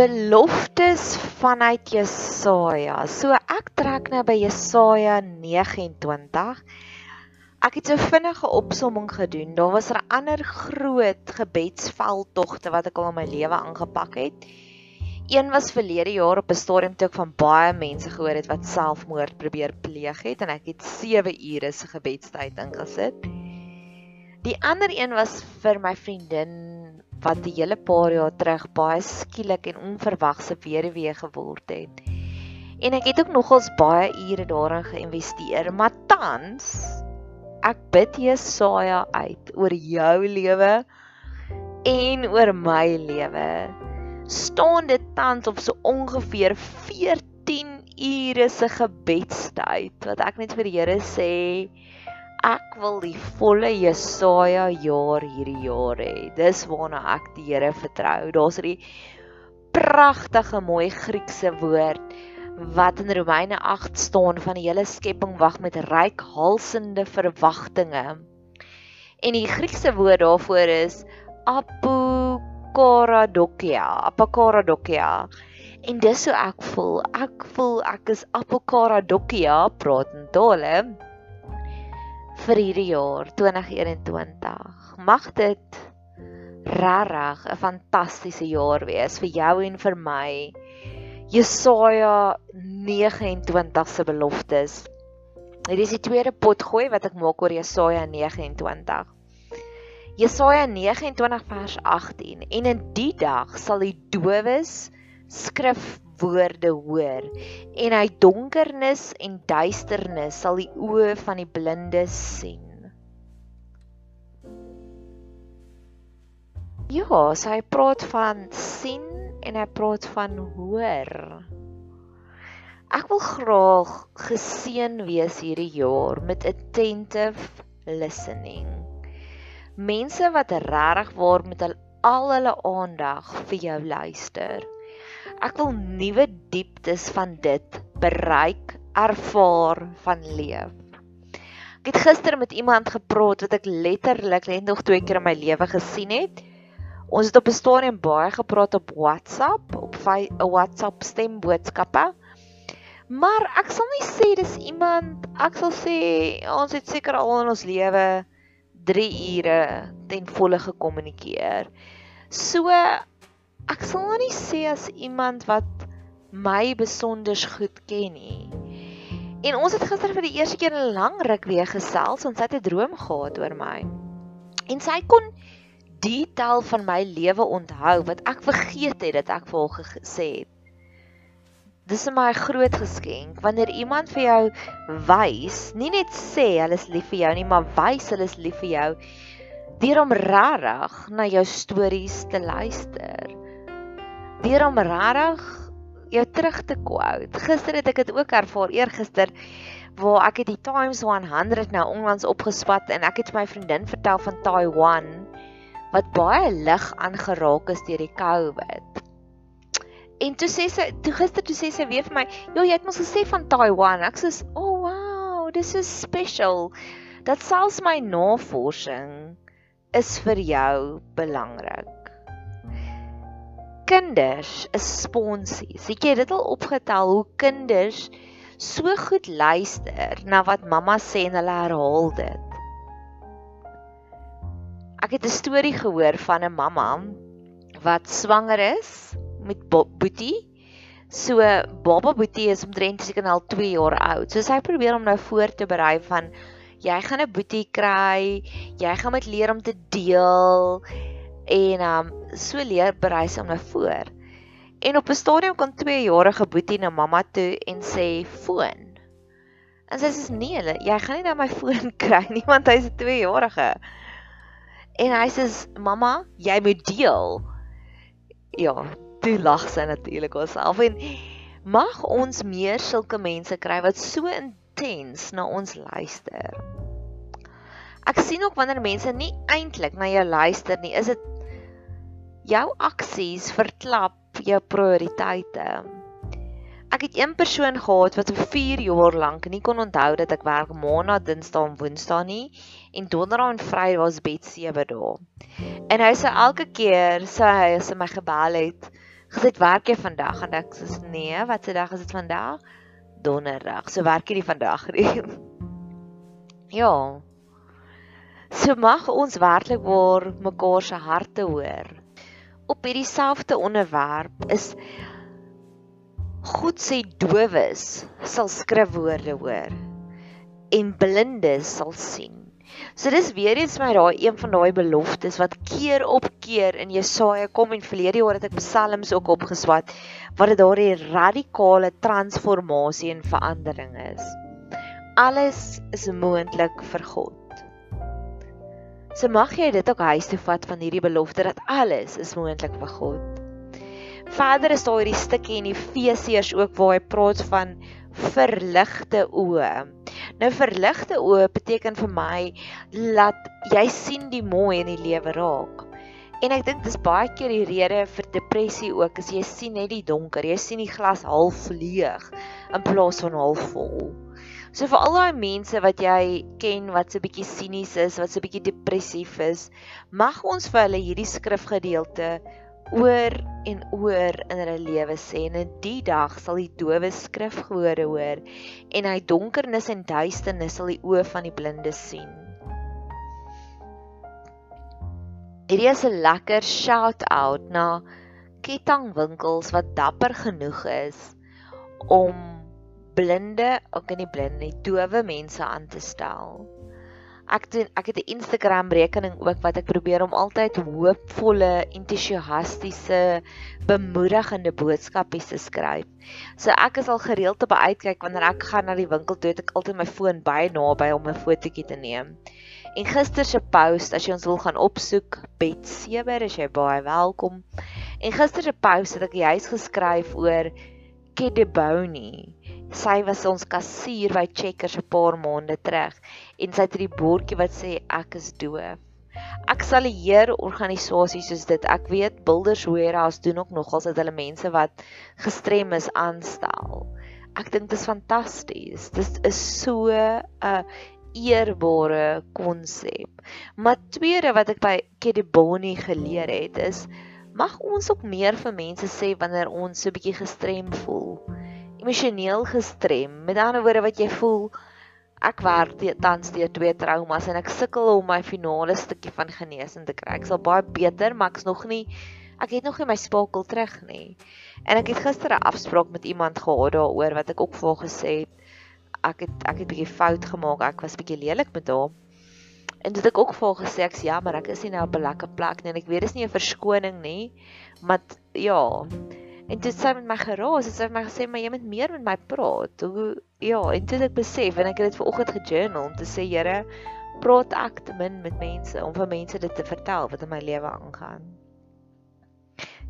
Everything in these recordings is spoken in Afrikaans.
Beloftes vanuit Jesaja. So ek trek nou by Jesaja 29. Ek het so vinnige opsomming gedoen. Daar was 'n ander groot gebedsveldtogte wat ek al in my lewe aangepak het. Een was verlede jaar op 'n stadium toe ek van baie mense gehoor het wat selfmoord probeer pleeg het en ek het 7 ure se gebedstyd ingesit. Die ander een was vir my vriendin wat 'n hele paar jaar terug baie skielik en onverwagse weduwee geword het. En ek het ook nogals baie ure daarin geïnvesteer, maar tans ek bid Jesaja uit oor jou lewe en oor my lewe. staan dit tans op so ongeveer 14 ure se gebedstyd wat ek net vir die Here sê ek wil die volle Jesaja jaar hierdie jaar hê. Dis waarna ek die Here vertrou. Daar's 'n pragtige mooi Griekse woord wat in Romeine 8 staan van die hele skepping wag met ryk halsende verwagtinge. En die Griekse woord daarvoor is apokaradokia, apokaradokia. En dis hoe ek voel. Ek voel ek is apokaradokia praat in tale vir hierdie jaar 2021. Mag dit regtig 'n fantastiese jaar wees vir jou en vir my. Jesaja 29 se beloftes. Dit is die tweede potgooi wat ek maak oor Jesaja 29. Jesaja 29 vers 18 en in die dag sal die dowes skrif woorde hoor en hy donkernis en duisternis sal die oë van die blindes sien. Ja, so hy praat van sien en hy praat van hoor. Ek wil graag geseën wees hierdie jaar met attentive listening. Mense wat regtig waar met al hulle aandag vir jou luister. Ek wil nuwe dieptes van dit bereik, ervaar van leef. Ek het gister met iemand gepraat wat ek letterlik net nog twee keer in my lewe gesien het. Ons het op 'n stadium baie gepraat op WhatsApp, op 'n WhatsApp stemboodskappe. Maar ek sal nie sê dis iemand, ek sal sê ons het seker al in ons lewe 3 ure ten volle gekommunikeer. So ek sal nou nie sê as iemand wat my besonder goed ken nie. En ons het gister vir die eerste keer 'n lang ruk weer gesels, ons het 'n droom gehad oor my. En sy kon detail van my lewe onthou wat ek vergeet het dat ek vir haar gesê het. Dis 'n baie groot geskenk wanneer iemand vir jou wys, nie net sê hulle is lief vir jou nie, maar wys hulle is lief vir jou deur om regtig na jou stories te luister deur om regtig jou terug te quote. Gister het ek dit ook ervaar, eergister waar ek het die Times 100 nou onlangs opgespat en ek het my vriendin vertel van Taiwan wat baie lig aangeraak is deur die COVID. En toe sê sy, toe gister toe sê sy weer vir my, "Jo, jy het mos gesê van Taiwan." Ek sê, "O, oh, wow, dis so special." Dat selfs my navorsing is vir jou belangrik kinders is sponsies. Het jy dit al opgetel hoe kinders so goed luister na wat mamma sê en hulle herhaal dit? Ek het 'n storie gehoor van 'n mamma wat swanger is met Boetie. So Baba Boetie is omtrent seker al 2 jaar oud. So sy probeer om nou voor te berei van jy gaan 'n Boetie kry, jy gaan met leer om te deel en um so leer berei sy hom nou voor. En op 'n stadium kon 2 jarige boetie na mamma toe en sê foon. En sy sê nee, jy gaan nie nou my foon kry nie want hy's 'n 2 jarige. En hy sê mamma, jy moet deel. Ja, toe lag sy natuurlik haarself en mag ons meer sulke mense kry wat so intens na ons luister. Ek sien ook wanneer mense nie eintlik na jou luister nie, is dit jou aksies verklap jou prioriteite. Ek het een persoon gehad wat vir 4 jaar lank nie kon onthou dat ek werk maandag, dinsdag en woensdae nie en donderdag en vrydag was bet 7 dae. En hy sê elke keer sê hy as hy my gebel het, gesê werk jy vandag en ek sê nee, wat se dag is dit vandag? Donderdag. So werk jy nie vandag nie. ja. So mag ons werklik waar mekaar se harte hoor op hierdie selfde onderwerp is God sê dowes sal skrifwoorde hoor en blindes sal sien. So dis weer eens my daai een van daai beloftes wat keer op keer in Jesaja kom en verlede jaar het ek psalms ook opgeswat wat dit daardie radikale transformasie en verandering is. Alles is moontlik vir God. So mag jy dit ook huis toe vat van hierdie belofte dat alles is moontlik vir God. Verder is daar hierdie stukkie in Efesiërs ook waar hy praat van verligte oë. Nou verligte oë beteken vir my dat jy sien die mooi in die lewe raak. En ek dink dis baie keer die rede vir depressie ook, as jy sien net die donker, jy sien die glas half leeg in plaas van half vol. So vir al daai mense wat jy ken wat so bietjie sinies is, wat so bietjie depressief is, mag ons vir hulle hierdie skrifgedeelte oor en oor in hulle lewe sê en in die dag sal die dowe skrif gehore hoor en hy donkernis en duisternis sal die oë van die blindes sien. Hierdie is 'n lekker shout out na kettingwinkels wat dapper genoeg is om blinde, ook nie blinde nie, dowe mense aan te stel. Ek doen ek het 'n Instagram rekening ook wat ek probeer om altyd hoopvolle, entoesiastiese, bemoedigende boodskapies te skryf. So ek is al gereeld op uitkyk wanneer ek gaan na die winkel toe, het ek altyd my foon baie naby om 'n fotootjie te neem. En gister se post, as jy ons wil gaan opsoek, Bet 7, is jy baie welkom. En gister se post het ek juis geskryf oor Kedeboni sy was ons kassier by Checkers 'n paar maande terug en sy het hierdie bordjie wat sê ek is doof. Ek sal hier organisasies soos dit. Ek weet Builders Warehouse doen ook nogals dat hulle mense wat gestrem is aanstel. Ek dink dit is fantasties. Dit is so 'n eerbare konsep. Maar tweede wat ek by Kediboni geleer het is mag ons ook meer vir mense sê wanneer ons so 'n bietjie gestrem voel emosioneel gestrem. Met ander woorde wat jy voel ek werk te, tans deur twee traumas en ek sukkel om my finale stukkie van genesing te kry. Ek sal baie beter, maar ek's nog nie ek het nog nie my spakel terug nie. En ek het gister 'n afspraak met iemand gehad daaroor wat ek ook voor gesê het ek het ek het 'n bietjie fout gemaak. Ek was bietjie lelik met haar. En dit ek ook voor gesê ek's jammer, ek is nie nou op 'n lekker plek nie en ek weet dis nie 'n verskoning nie, maar ja, En toe sy met my geraas, het sy vir my gesê maar jy moet meer met my praat. Hoe ja, en toe ek besef en ek het dit vanoggend gejournal om te sê Here, praat ek te min met mense om vir mense dit te vertel wat in my lewe aangaan.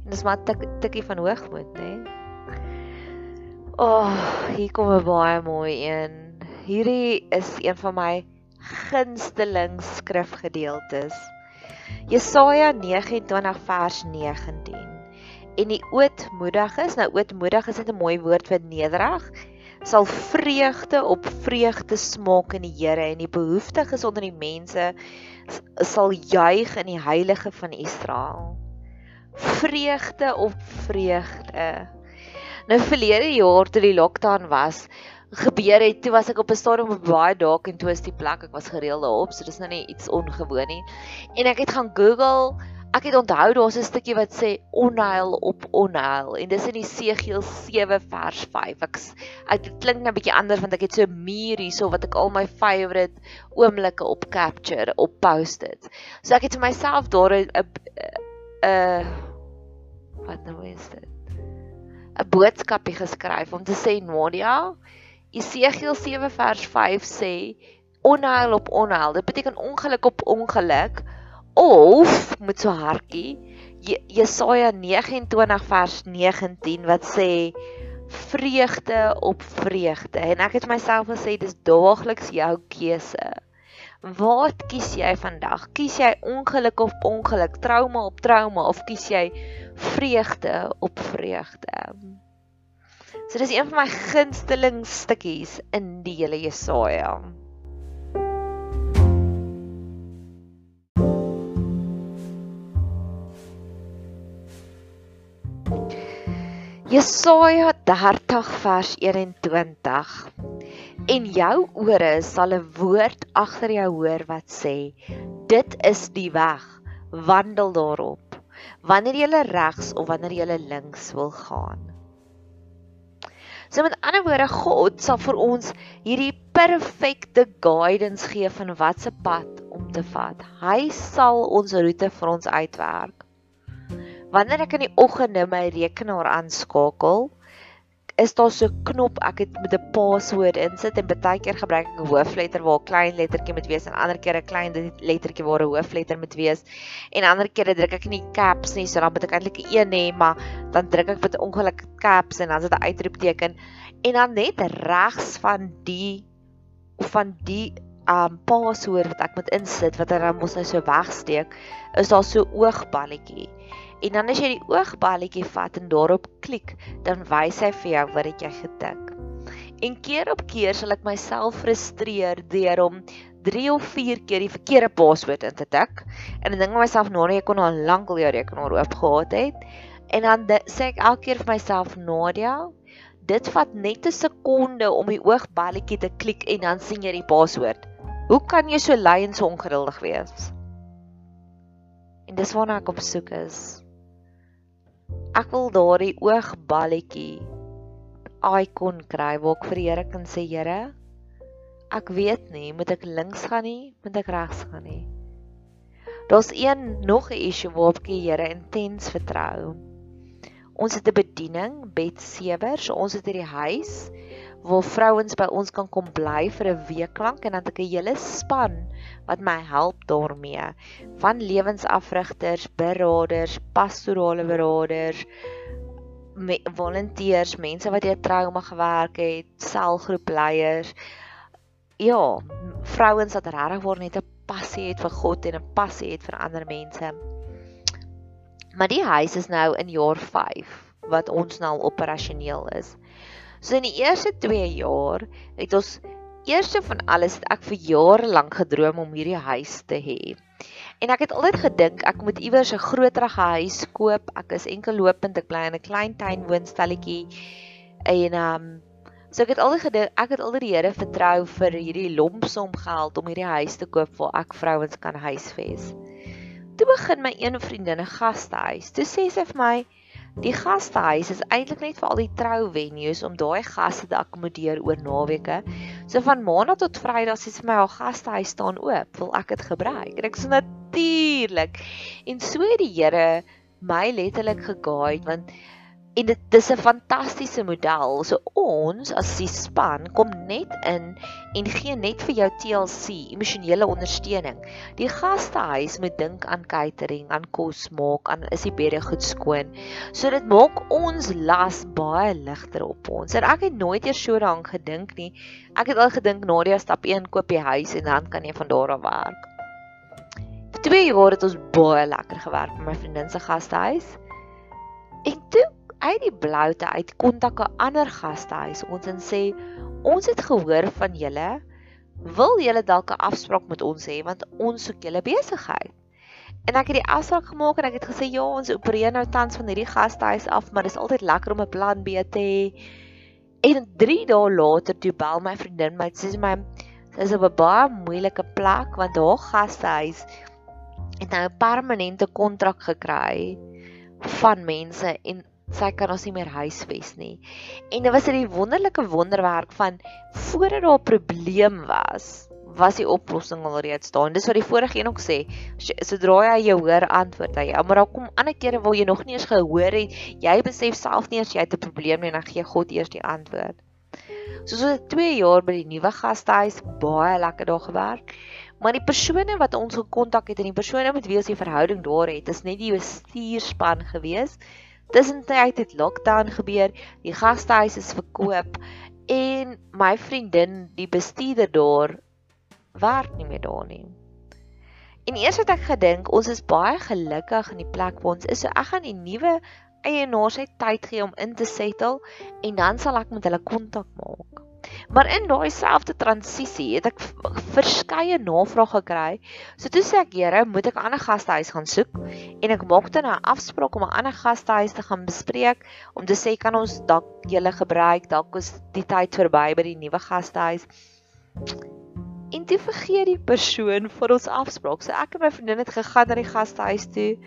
En dis maar 'n tik, tikkie van hoogmoed, nê? O, oh, hier kom 'n baie mooi een. hierdie is een van my gunsteling skrifgedeeltes. Jesaja 29 vers 19. En die ootmoediges, nou ootmoedig is dit 'n mooi woord vir nederig sal vreugde op vreugde smaak in die Here en die behoeftiges onder die mense sal juig in die heilige van Israel. Vreugde op vreugde. Nou verlede jaar toe die lockdown was, gebeur het, toe was ek op 'n stadium op baie dalk en toe is die plek, ek was gereeld daarop, so dis nou nie iets ongewoon nie. En ek het gaan Google Ek het onthou daar's 'n stukkie wat sê onheil op onheil en dis in Esegiel 7 vers 5. Ek dit klink nou 'n bietjie anders want ek het so 'n muur hierso wat ek al my favourite oomblikke op capture op post dit. So ek het vir myself daar 'n 'n wat nou is dit? 'n boodskapie geskryf om te sê Nadia, Esegiel 7 vers 5 sê onheil op onheil. Dit beteken ongeluk op ongeluk of met so hartjie Jesaja 29 vers 19 wat sê vreugde op vreugde en ek het myself gesê dis daagliks jou keuse. Wat kies jy vandag? Kies jy ongeluk op ongeluk, trauma op trauma of kies jy vreugde op vreugde? So dis een van my gunsteling stukkies in die hele Jesaja. Jesaja 30 vers 21 En jou ore sal 'n woord agter jou hoor wat sê dit is die weg wandel daarop wanneer jy regs of wanneer jy links wil gaan. So met ander woorde God sal vir ons hierdie perfekte guidance gee van watse pad om te vat. Hy sal ons roete vir ons uitwerk Wanneer ek in die oggende my rekenaar aanskakel, is daar so 'n knop ek het met 'n paswoord insit en baie keer gebruik ek 'n hoofletter waar 'n klein lettertjie moet wees en ander keer 'n klein lettertjie waar 'n hoofletter moet wees en ander kere druk ek nie caps nie so dan moet ek eintlik 'n een hê maar dan druk ek met ongeluk caps en dan is dit 'n uitroepteken. En dan net regs van die van die um paswoord wat ek moet insit wat dan mos nou so wegsteek is daar so oogballetjie En dan as jy die oogballetjie vat en daarop klik, dan wys hy vir jou wat jy getik. En keer op keer sal ek myself frustreer deur om 3 of 4 keer die verkeerde paswoord in te tik. En dan dink ek myself, "Nadia, jy kon al lank al jou rekenaar oop gehad het." En dan sê ek elke keer vir myself, "Nadia, dit vat net 'n sekonde om die oogballetjie te klik en dan sien jy die paswoord. Hoe kan jy so lui en so ongeduldig wees?" En dis waarna ek op soek is. Ek wil daardie oogballetjie icon kry. Waar ek vir die Here kan sê Here ek weet nie moet ek links gaan nie moet ek regs gaan nie. Daar's een nog 'n issue waarop ek die Here intens vertrou. Ons het 'n bediening bed 7 so ons het hierdie huis waar vrouens by ons kan kom bly vir 'n week lank en dan het ek 'n hele span wat my help daarmee van lewensafrigters, beraders, pastorale beraders, volonteërs, mense wat deur trauma gewerk het, selgroepleiers. Ja, vrouens wat regtig waar net 'n passie het vir God en 'n passie het vir ander mense. Maar die huis is nou in jaar 5 wat ons nou operasioneel is. So in die eerste 2 jaar het ons eerste van alles het ek vir jare lank gedroom om hierdie huis te hê. En ek het altyd gedink ek moet iewers 'n groter huis koop. Ek is enkel lopend, ek bly in 'n klein tuin woonstelletjie. En ehm um, so ek het altyd gedink ek het altyd die Here vertrou vir hierdie lompsom geld om hierdie huis te koop waar ek vrouens kan huisves. Toe begin my een vriendin 'n gastehuis. Toe sê sy vir my, Die gastehuis is eintlik net vir al die trou venues om daai gaste te akkommodeer oor naweke. So van maandag tot vrydag sies vir my al gastehuis staan oop, wil ek dit gebruik. En ek sê natuurlik. En so het die Here my letterlik geguide want En dit dis 'n fantastiese model. So ons as die span kom net in en gee net vir jou TLC, emosionele ondersteuning. Die gastehuis moet dink aan catering, aan kos maak, aan is die bedde goed skoon. So dit maak ons las baie ligter op ons. En ek het nooit eers so daaraan gedink nie. Ek het al gedink Nadia stap 1 koop die huis en dan kan jy van daar af werk. Vir 2 jaar het ons baie lekker gewerk met my vriendin se gastehuis. Uit die bloute uit kontak 'n ander gastehuis ons en sê ons het gehoor van julle wil julle dalk 'n afspraak met ons hê want ons soek julle besigheid. En ek het die afspraak gemaak en ek het gesê ja, ons opereer nou tans van hierdie gastehuis af, maar dit is altyd lekker om 'n plan B te hê. En 3 dae later toe bel my vriendin my sê my sy is op 'n baie moeilike plek want haar gastehuis het nou 'n permanente kontrak gekry van mense en sy kan ons nie meer huisves nie. En dit was 'n wonderlike wonderwerk van voordat daar 'n probleem was, was die oplossing alreeds daar. Dis wat die vorige een ook sê, sodra jy jou hoor antwoord hy, maar daar kom ander kere waar jy nog nie eens gehoor het, jy besef self nie eens jy het 'n probleem nie en dan gee God eers die antwoord. So so 2 jaar by die nuwe gastehuis, baie lekker daar gewerk. Maar die persone wat ons gekontak het en die persone met wie ons die verhouding daar het, is net die bestuurspan gewees. Tussentyd het lockdown gebeur, die gastehuis is verkoop en my vriendin, die bestuurder daar, werk nie meer daar nie. En eers het ek gedink ons is baie gelukkig in die plek waar ons is. So ek gaan die nuwe eienaars se tyd gee om in te settle en dan sal ek met hulle kontak maak. Maar in daai selfde transisie het ek verskeie navrae gekry. So toe sê ek, Here, moet ek 'n ander gastehuis gaan soek? En ek maak dan 'n afspraak om 'n ander gastehuis te gaan bespreek om te sê kan ons dalk julle gebruik, dalk is die tyd verby by die nuwe gastehuis. En toe vergeet die persoon vir ons afspraak. So ek en my vriendin het gegaan na die gastehuis toe.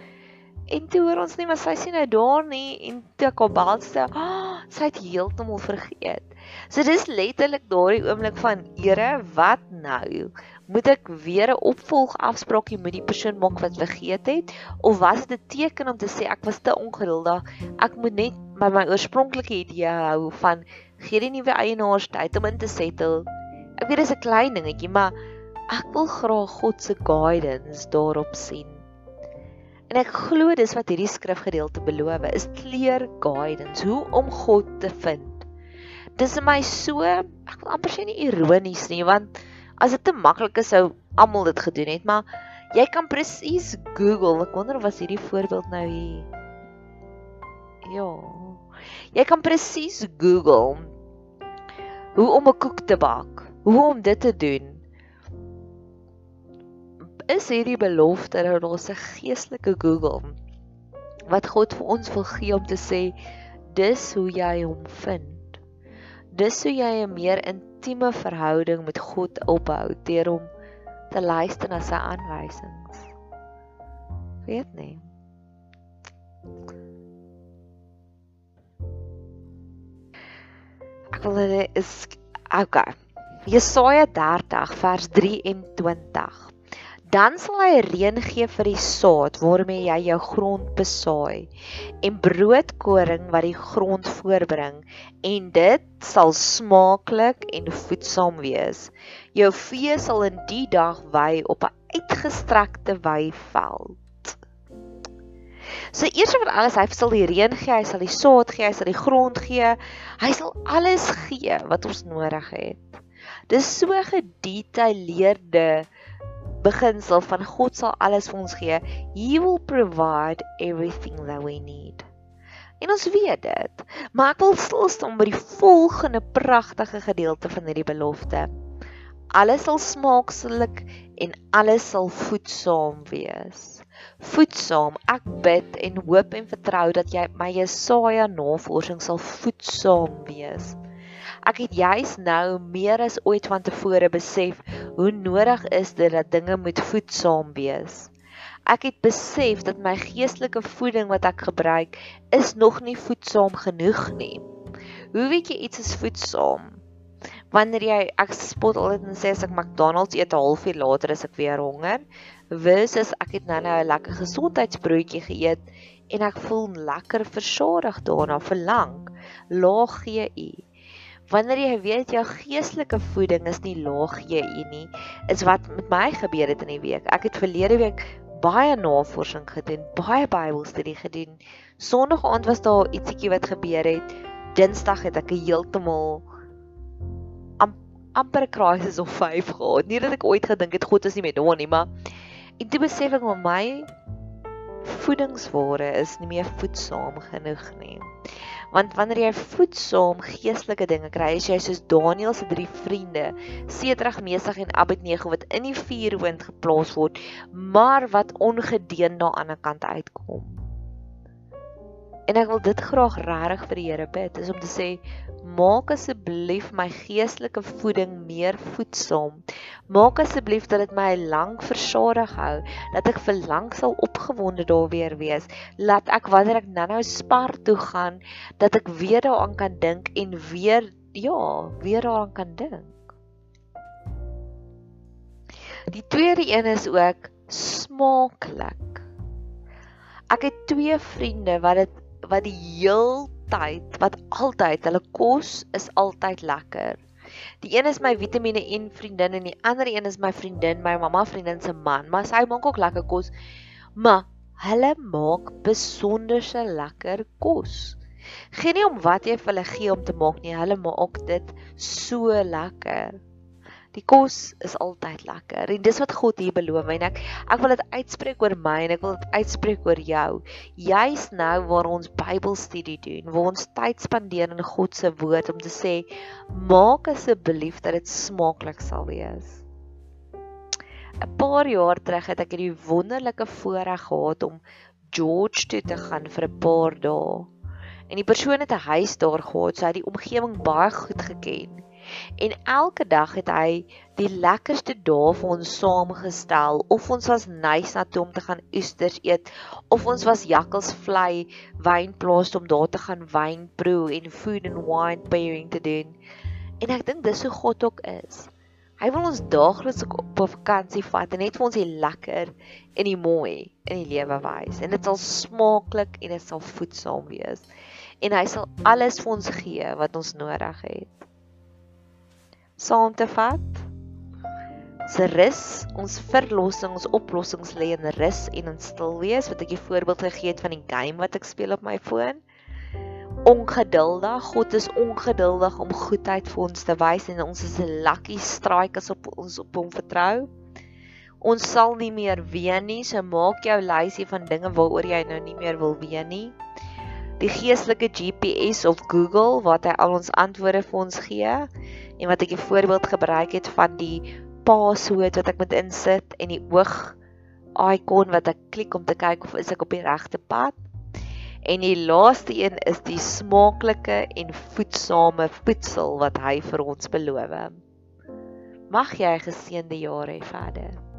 En toe hoor ons nie maar sy sien nou daar nie en toe ek op balste, oh, sy het heeltemal vergeet. So dis letterlik daardie oomblik van Here, wat nou? Moet ek weer 'n opvolg afspraakie met die persoon maak wat vergeet het of was dit 'n teken om te sê ek was te ongeduldig? Ek moet net by my oorspronklike idee hou van gee die nuwe eienaars tyd om in te settle. Ek weet dis 'n klein dingetjie, maar ek wil graag God se guidance daarop sien. En ek glo dis wat hierdie skrifgedeelte beloof, is clear guidance hoe om God te vind. Dis my so, ek wil amper sê nie ironies nie, want as dit te maklik is sou almal dit gedoen het, maar jy kan presies Google. Ek wonder of was hierdie voorbeeld nou hier. Ja. Jy kan presies Google hoe om 'n koek te bak, hoe om dit te doen is hierdie belofte dat ons 'n geestelike Google wat God vir ons wil gee om te sê dis hoe jy hom vind. Dis hoe jy 'n meer intieme verhouding met God opbou deur hom te luister na sy aanwysings. Weet nie. Ek wil dit is okay. Jesaja 30 vers 23 dan sal hy reën gee vir die saad waarmee jy jou grond besaai en broodkoring wat die grond voorbring en dit sal smaaklik en voedsaam wees jou vee sal in die dag wy op 'n uitgestrekte weiveld So eers van alles hy sal die reën gee, hy sal die saad gee, hy sal die grond gee. Hy sal alles gee wat ons nodig het. Dis so gedetailleerde beginsel van God sal alles vir ons gee. He will provide everything that we need. En ons weet dit. Maar ek wil stil staan by die volgende pragtige gedeelte van hierdie belofte. Alles sal smaakslik en alles sal voedsaam wees. Voedsaam. Ek bid en hoop en vertrou dat jy my Jesaja navorsing sal voedsaam wees. Ek het juis nou meer as ooit van tevore besef hoe nodig is dit dat dinge moet voedsaam wees. Ek het besef dat my geestelike voeding wat ek gebruik is nog nie voedsaam genoeg nie. Hoe weet jy iets is voedsaam? Wanneer jy ek spot altyd en sê as ek McDonald's eet 'n halfuur later as ek weer honger, versus ek het nou nou 'n lekker gesondheidsbroodjie geëet en ek voel lekker versorg daarna vir lank. Laag GI. Wanneer jy weet jou geestelike voeding is nie laag GI nie, is wat met my gebeur het in die week. Ek het verlede week baie navorsing gedoen, baie Bybelstudie gedoen. Sondag aand was daar ietsiekie wat gebeur het. Dinsdag het ek heeltemal amper 'n crisis of 5 gehad. Nie dat ek ooit gedink het God is nie met hom nie, maar en toe besef ek maar my voedingsware is nie meer voedsaam genoeg nie. Want wanneer jy voedsaam geestelike dinge kry, is jy soos Daniël se drie vriende, Sedrag, Mesach en Abednego wat in die vuurwind geplaas word, maar wat ongedeen na aan die ander kant uitkom. En ek wil dit graag regtig vir die Here bid, is om te sê maak asseblief my geestelike voeding meer voedsaam. Maak asseblief dat dit my lank versadig hou, dat ek vir lank sal opgewonde daar weer wees. Laat ek wanneer ek nou-nou spar toe gaan, dat ek weer daaraan kan dink en weer ja, weer daaraan kan dink. Die tweede een is ook smaaklik. Ek het twee vriende wat dit wat die heel tyd, wat altyd, hulle kos is altyd lekker. Die een is my Vitamiene N vriendin en die ander een is my vriendin, my mamma vriendin se man, maar sy maak ook lekker kos. Maar hulle maak besonderse lekker kos. Geen nie om wat jy vir hulle gee om te maak nie, hulle maak dit so lekker. Die kos is altyd lekker en dis wat God hier beloof en ek ek wil dit uitspreek oor my en ek wil dit uitspreek oor jou. Juis nou waar ons Bybelstudie doen, waar ons tyd spandeer in God se woord om te sê maak asseblief dat dit smaaklik sal wees. 'n Paar jaar terug het ek hierdie wonderlike voorreg gehad om George toe te gaan vir 'n paar dae. En die persoon het 'n huis daar gehad, so hy het die omgewing baie goed geken. En elke dag het hy die lekkerste dae vir ons saamgestel of ons was nice na toe om te gaan oesters eet of ons was jakkals vlei wynplaas om daar te gaan wyn proe en food and wine pairing te doen. En ek dink dis hoe God ook is. Hy wil ons daagliks op 'n vakansie vat en net vir ons die lekker en die mooi in die lewe wys. En dit sal smaaklik en dit sal voedsaam wees. En hy sal alles vir ons gee wat ons nodig het saam te vat. Se rus, ons verlossing, ons oplossings lê in rus en in stil wees, wat ek 'n voorbeeld gegee het van die game wat ek speel op my foon. Ongeduldig, God is ongeduldig om goedheid vir ons te wys en ons is 'n lucky strike as op ons op hom vertrou. Ons sal nie meer ween nie, so maak jou lysie van dinge waaroor jy nou nie meer wil ween nie. Die geestelike GPS of Google wat hy al ons antwoorde vir ons gee en wat ek 'n voorbeeld gebruik het van die password wat ek moet insit en die oog icon wat ek klik om te kyk of is ek op die regte pad. En die laaste een is die smaaklike en voedsame voedsel wat hy vir ons beloof. Mag jy 'n geseënde jaar hê verder.